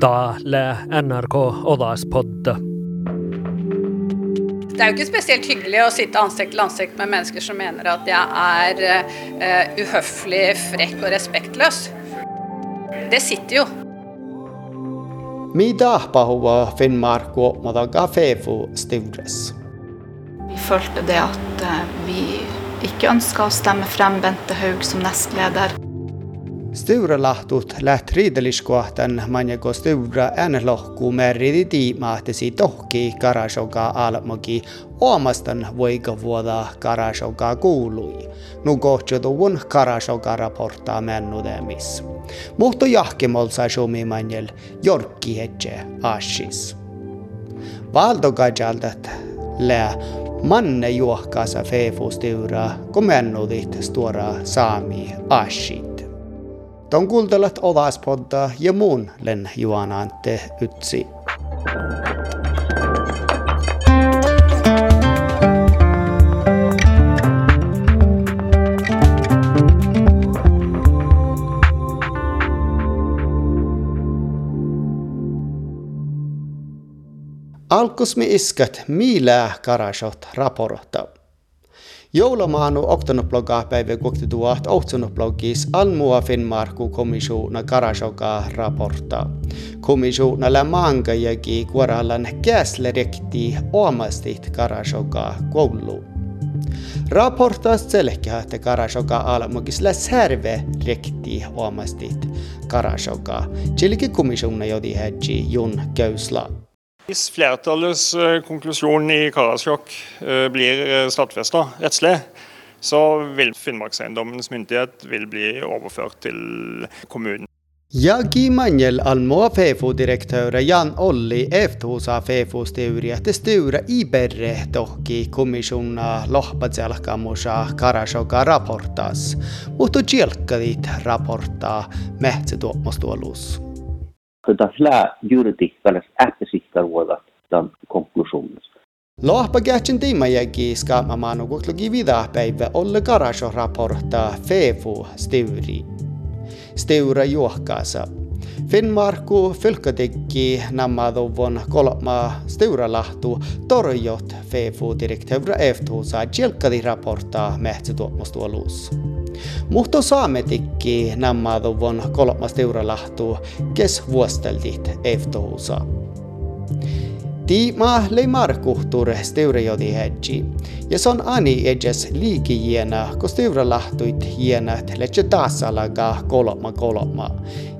Da le NRK Oddalspodda. Det er jo ikke spesielt hyggelig å sitte ansikt til ansikt med mennesker som mener at jeg er uh, uhøflig, frekk og respektløs. Det sitter jo. Madaga fefu stivres. Vi følte det at eh, vi ikke ønska å stemme frem Bente Haug som nestleder. Stura lahtut läht riideliskohtan manjako stura äänelohku merridi tiimahtesi tohki karasoka almoki omastan voika vuoda karasoka kuului. Nu kohtsutuvun karasoka raportaa mennudemis. Muhto jahkimolsa sumi manjel jorkki hetse ashis. Valtokajaltat lää manne juohkaasa feefustiura komennudit stora saami ashit. Ton kuuntelet Ovaspodda ja muun len juonante ytsi. Alkus mi iskat miilää karasot raporta. Joulumaanu oktonoplogaa päivä kuokti tuot ohtsonoplogis almua Finnmarku komisuuna karasoka raporta. Komisuuna la manga jäki kuorallan käsle rekti omastit karasoka koulu. Raportas selkeä, että karasoka almugis la särve rekti omastit karasoka. Chiliki komisuuna jodi hädji jun köysla. Hvis flertallets eh, konklusjon i Karasjok eh, blir eh, stadfesta rettslig, så vil Finnmarkseiendommens myndighet vil bli overført til kommunen. Jagi manjel almoa FeFo-direktør Jan Olli eftuusa FEFO-steuria te steura iberre tohki komissuna lohpatselkamusa Karashoka raportas, mutta tjelkkadit raportaa mehtsetuomostuolus. Kyllä flää juridikkalas äppesikkar tämän konklusionen. Lohpa kähtsin tiimajäki skaamamaanu kuklugi vidapäivä olle garasho raporta FEFU sturi. Steura juohkaasa. Finnmarku fylkkatikki nammaduvon kolma steuralahtu torjot FEFU-direktövrä eftuusa tjelkkadi raporta mehtsetuomostuoluus. Muhto saametikki nammaduvon kolmas teuralahtu kes vuosteldit eftohusa. Tiima lei markuhtur steurejodi hedji, ja son ani edjes liiki jiena, ko steuralahtuit jienat letse taasalaga kolma kolma,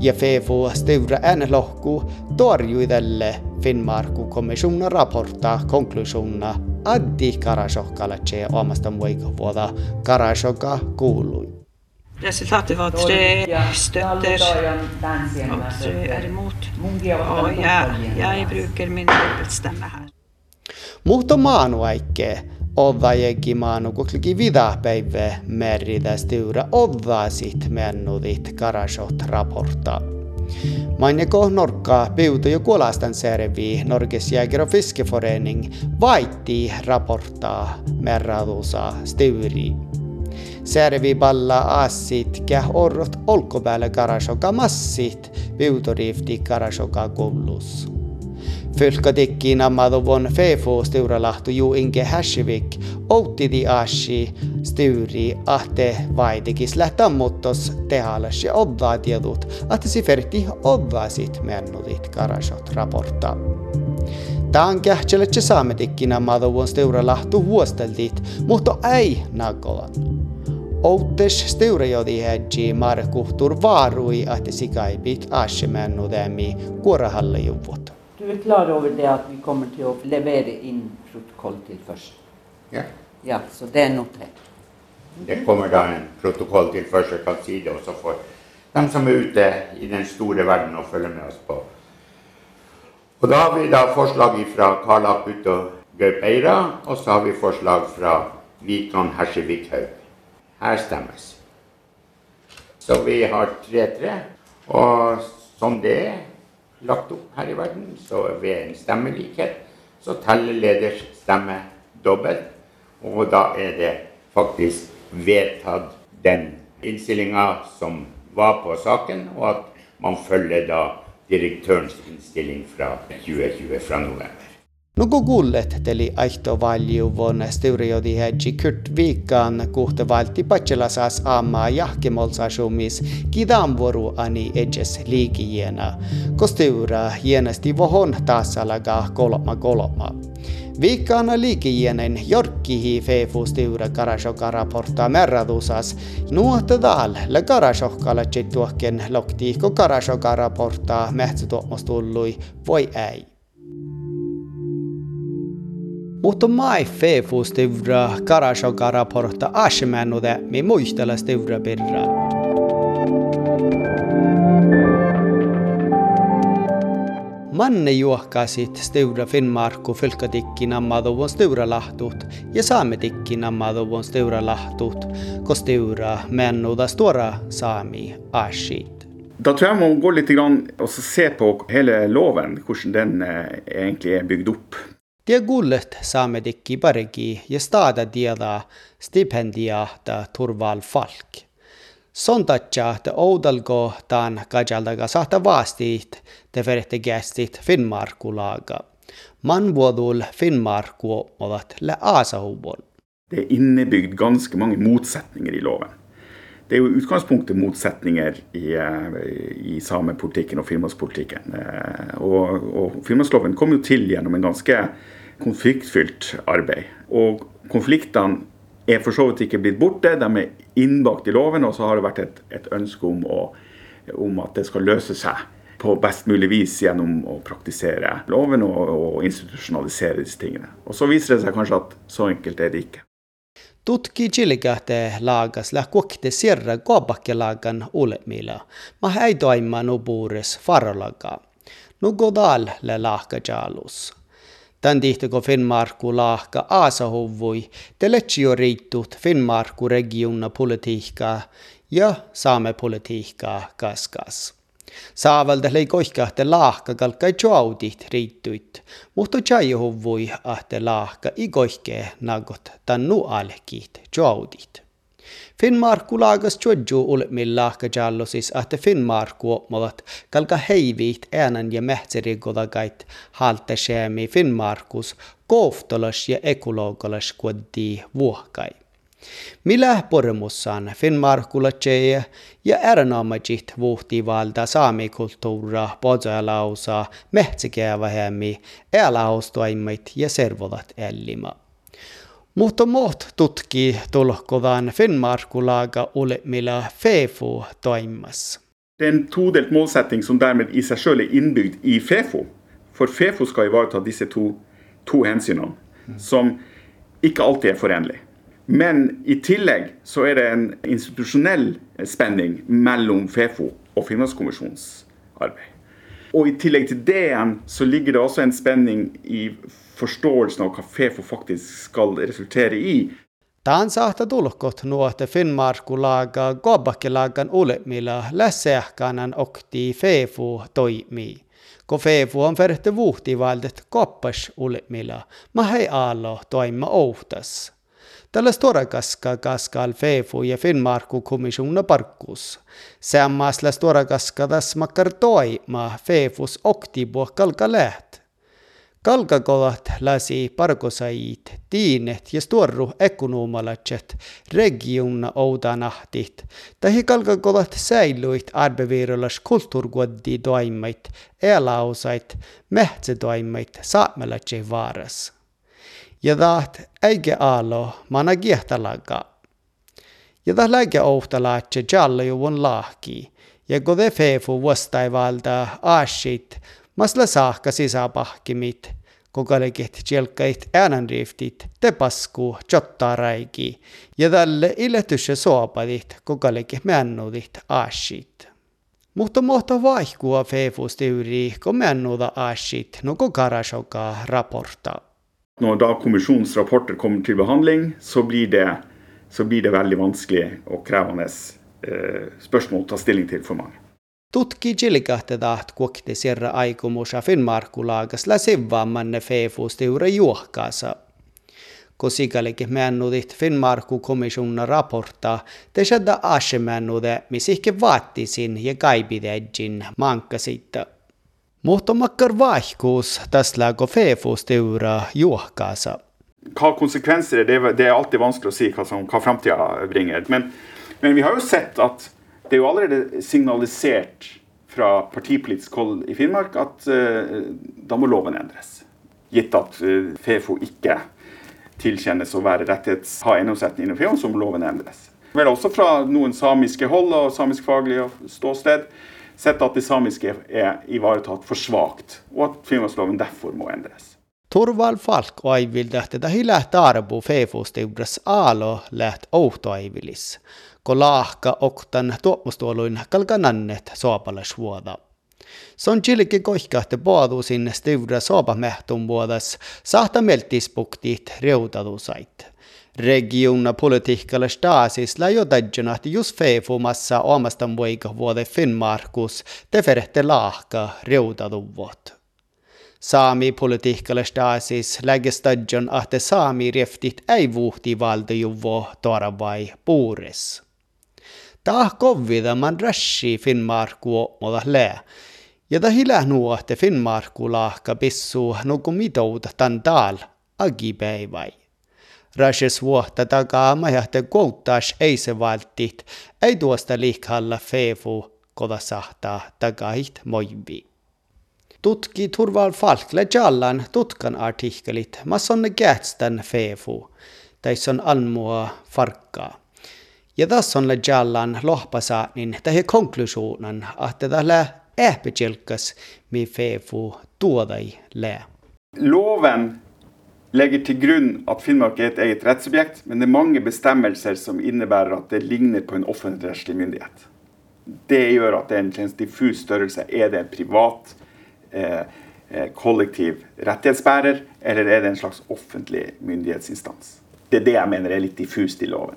ja fefu steura äänelohku torjui tälle Finnmarku kommissionen raporta konklusiona addi Karasjokkalace omasta vuoda Karasjokka kuului. Resultatet var tre støtter og tre er imot. Og jeg, jeg bruker min dobbeltstemme her. Mutta maanuaikke Ovajegi maanu kukliki vidapäivä meritä stiura ovvasit mennudit karasot raporta. Mainjako Norkka Piuto jo kuolastan servi Norges jäger- och fiskeforening vaitti raportaa merradusa stiuri. Servi balla assit kä orrot olkopäällä karasoka massit piutorifti karasoka koulus. Fylkatikki nammaduvon fefo steuralahtu ju inge härsivik outtidi ashi sturi ahte vaitikis lähtamuttos tehalas ja odvaatiedut ahte siferti odvaasit mennudit karasot raporta. Tämän kähtsäletse saametikki nammaduvon steuralahtu huosteltit, mutta ei nakolan. Outes steurajodi hädji markuhtur vaarui ahte sikaipit ashe mennudemi kuorahallejuvut. Du er klar over det at vi kommer til å levere inn protokoll til først? Ja. Ja, så det er notert? Det kommer da en protokoll til første si det også for dem som er ute i den store verden og følger med oss på. Og da har vi da forslag fra Karl Akutt og Gaup Eira, og så har vi forslag fra Vikan Hersevik Haug. Her stemmes. Så vi har 3-3, og som det er lagt opp her i verden, så ved en stemmelikhet, så teller leders stemme dobbelt. Og da er det faktisk vedtatt den innstillinga som var på saken, og at man følger da direktørens innstilling fra 2020 fra november. No kun kulletteli aihtovaljuvon steuriodi hedji kyrt viikkaan kuhte valti patselasas aamaa jahkemolsasumis kidanvoru ani edges liikijiena, kosteura hienesti vohon taasalaga kolma kolma. Viikkaana liikijienen jorkkihi fefu stiura karashoka raporta merradusas, nuotta dal le karashokkala tjittuokken lokti ko karashoka raporta mehtsutuomostullui voi ei. Mutta mai fefu stivra karashoka raporta ashemänude mi muistella stivra birra. Manne juohkasit stivra Finnmarku fylkatikki nammaduvon stivra lahtut ja saametikki nammaduvon stivra lahtut, ko stivra mennuda stora saami ashit. Da tror jeg må gå litt grann og se på hele loven, hvordan den eh, egentlig er bygd opp. Det gullet saamedikki paregi ja stada tieda stipendiahta Turval Falk. Sontatja te oudalgo taan kajaldaga sahta vaastit te verette gästit Finnmarkulaga. Man vuodul Finnmarku ovat le asahuvon. Det er innebygd ganske mange motsetninger i loven. Det er jo utgangspunktet motsetninger i, eh, i samepolitikken og finnmarkspolitikken. Eh, Og, og finnmarksloven kom jo til gjennom en ganske konfliktfylt arbeid. Og konfliktene er for så vidt ikke blitt borte, de er innbakt i loven, og så har det vært et, et ønske om, å, om at det skal løse seg på best mulig vis gjennom å praktisere loven og, og institusjonalisere disse tingene. Og så viser det seg kanskje at så enkelt er det ikke. Tutki chilgate laagas la kuokte sierra koabakkelagan ulemila. Ma ei toima no puures farolaga. Godal le laaka jalus. Tän tihtiko Finnmarku laahka aasahuvui, te letsio riittut Finnmarku regiona politiikkaa ja saame politiikkaa kaskas. Saavalda lei kohkahte lahka kalkai joaudit riittuit, muhto chaihuvui ahte lahka i kohke nagot tannu alkit joaudit. Finnmarkku laagas tjodju ulmil lahka jallosis ahte Finnmarkku opmavat kalka heiviit äänan ja mähtserigolagait halte Finnmarkus kooftolas ja ekologolas kuoddi vuokai. Millä pormussaan Finnmarkulla tjeje ja erinomaisesti vuhtivalta saamikulttuura pojalausa mehtsikäävähemmi elaustoimit ja servolat elima. Mutta muut tutki tulkovan Finnmarkulaga olemilla FEFO toimassa. Det er en todelt målsetting som dermed i seg selv er innbygd i FEFO. For FEFO skal ivareta disse to, to hensynene, som ikke alltid er forenlige. Men i tillegg så er det en institusjonell spenning mellom FEFO og Finnmarkskommisjonens arbeid. Og i tillegg til det igjen så ligger det også en spenning i forståelsen av hva FEFO faktisk skal resultere i. Tämän saattaa tulkot nuote Finnmarkulaga Gobakkelagan ulemilla lässähkanan okti fefu toimii. Ko fefu on verhte vuhtivaldet koppas ulemilla, ma hei aalo toima outas. Tällä storakaska kaskal fefu ja Finnmarku kommissiona parkkus. Sammas la storakaska das makkar toima oktibo kalka läht. Kalkakolat lasi parkosait, tiinet ja stuorru ekonomalatset regiona oudanahtit. Tähi kalkakolat säilyit arbevirolas kulttuurkuoddi toimait, elausait, mehtsetoimait saamelatse vaaras. Ja taht äige aalo mana kiehtalaga. Ja taht läge ouhtalaatse jallajuvun lahki. Ja kode fefu vastaivalta aashit, masla saakka sisäpahkimit, kokalekit tjelkait äänenriftit, te pasku jottaraiki, ja tälle iletysse soapadit, kokalekit männudit aashit. Mutta mohto vaihkua fefusti yri, kun männuda aashit, no kokarasoka raporta. Når da kommisjonens rapporter kommer til behandling, så blir det, så blir det veldig vanskelig og krevende eh, spørsmål å ta stilling til for mange. Tutki jilikahte taht kuokti sirra aikomusa Finnmarkulaagas la sivvaammanne feefusti ura juohkaasa. Ko sikälikin männudit Finnmarku komissuna raporta, te shadda ashe männude, mis ihke vaattisin ja kaipidejin mankka siitä. Mutta makkar vaihkuus tässä gå fefustiura stora juokkaansa. Hva konsekvenser er det, det er alltid vanskelig å si hva, som, hva framtida bringer. Men, men, vi har jo sett at det er jo allerede signalisert fra partipolitisk hold i Finnmark at uh, da må loven endres. Gitt at uh, Fefo ikke tilkjennes å være rettighets, ha eiendomsretten innenfor Feon, så må loven endres. Vel også fra noen samiske hold og samiskfaglige ståsted sett at det samiske er ivaretatt for svakt, og at Finnmarksloven derfor må endres. Turval Falk aivilda, että hillä tarbu feifustiudras aalo läht outoaivilis, kun laahka oktan tuomustuoluin kalkanannet suopalasvuoda. Se on chilki kohkahti paadu sinne stiudra soopamehtum vuodas, sahta meltispuktit reutadusait. Regiona politiikalla staasis jo tajuna, että just feifumassa omastan voika vuode Finnmarkus teferehte laahka reutaduvot. Saami politiikalla staasis lägge stadjon, että saami reftit ei vuhti valtajuvo toravai puures. Tah kovida man rashi Finnmarku moda lää, ja ta hilä nuo, että Finnmarku laahka pissu nuku mitouta tan. Rashes vuotta takaa majahte kouttas ei se valtit, ei tuosta liikhalla feefu koda sahtaa takahit moivi. Tutki Turval Falkle Jallan tutkan artikkelit, ma sonne gätstän feefu, on almua farkkaa. Ja tässä on Jallan lohpasaanin tähän konklusionen, että tällä äpikilkas mi feefu tuodai lää. Loven legger til grunn at Finnmark er et eget rettssubjekt, men det er mange bestemmelser som innebærer at det ligner på en offentligrettslig myndighet. Det gjør at det er en diffus størrelse. Er det en privat, eh, eh, kollektiv rettighetsbærer, eller er det en slags offentlig myndighetsinstans? Det er det jeg mener er litt diffust i loven.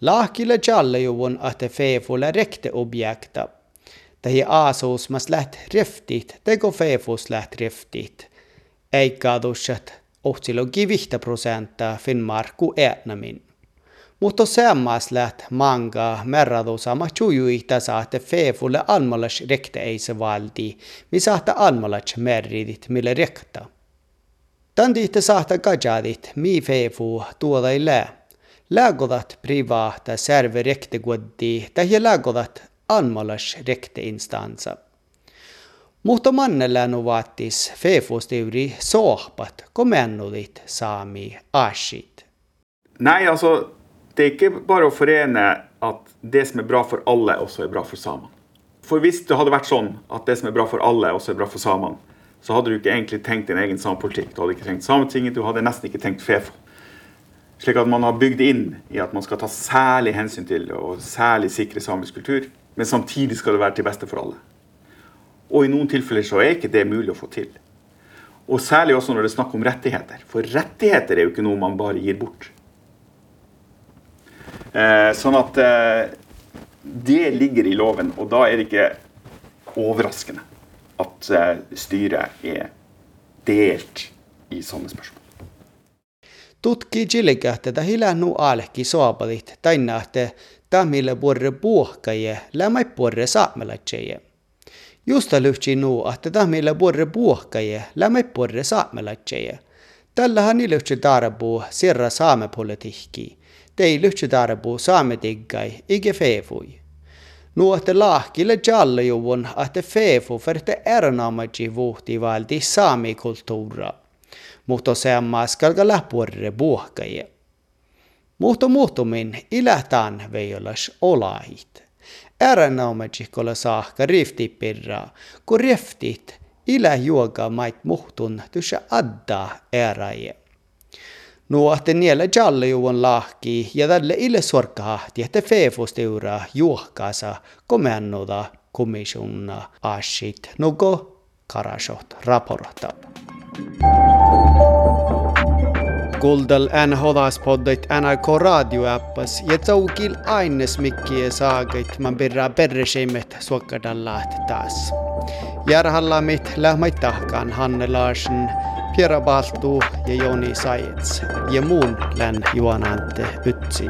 Laakille jallajuvun det feefulla rekte objekta. Tähi aasus mas läht riftit, teko feefus läht riftit. Eikä dushat Otsiloggi vihta prosenttia Finnmarku ätnamin. Mutta sammas läht manga merradu sama chujuihta saatte feefulle almalas rekte ei se valdi, mi saatte almalas merridit mille rekta. Tandihte saatte gajadit mi feefu tuoda ei lää. Lägodat privaata serve rekte guoddi, tähjä lägodat almalas rekte instansa. Mutta mannella vaatis fefosteuri sohpat komennodit saami ashit. Nei, altså, det er ikke bare å forene at det som er bra for alle, også er bra for samene. For hvis det hadde vært sånn at det som er bra for alle, også er bra for samene, så hadde du ikke egentlig tenkt din egen samepolitikk. Du hadde ikke tenkt Sametinget, du hadde nesten ikke tenkt Fefo. Slik at man har bygd inn i at man skal ta særlig hensyn til og særlig sikre samisk kultur, men samtidig skal det være til beste for alle. Og i noen tilfeller så er ikke det mulig å få til. Og særlig også når det er snakk om rettigheter. For rettigheter er jo ikke noe man bare gir bort. Eh, sånn at eh, det ligger i loven, og da er det ikke overraskende at eh, styret er delt i sånne spørsmål. Tutki jilikähtä hila nu alki soapadit tainna että tamille borre puhkaje lämai borre saamelaitseje. Justa lyhtsi nuu, että tahmilla borre puhkaje, lämä borre saamelatseje. Tällähän ni lyhtsi tarbu sirra saamepolitiikki. Tei lyhtsi tarbu saametiggai, ike feefui. Että lahkille jallajuvun, että feefu färte ernaamaji vuhti valti saamikulttuura. Mutta seammas kalkalla borre puhkaje. Mutta muhtumin ilähtään veijolas olahit. Äranaumatsikolla saakka riftipirraa, kun riftit ilä juoga mait muhtun tuossa adda äraje. Nuohte niellä jallejuon lahki ja tälle ille sorkahti, että feefusteura juohkaasa komennuda komissjonna asit nuko karasot raporta. Kuuldal NHS-poddit NRK radioäppas ja taukil aines mikkiä saagait man birra perreseimet suokkadallaat taas. Järhallamit lähmait tahkaan Hanne Larsen, Piera Baltu ja Joni Sajets ja muun län juonante ytsi.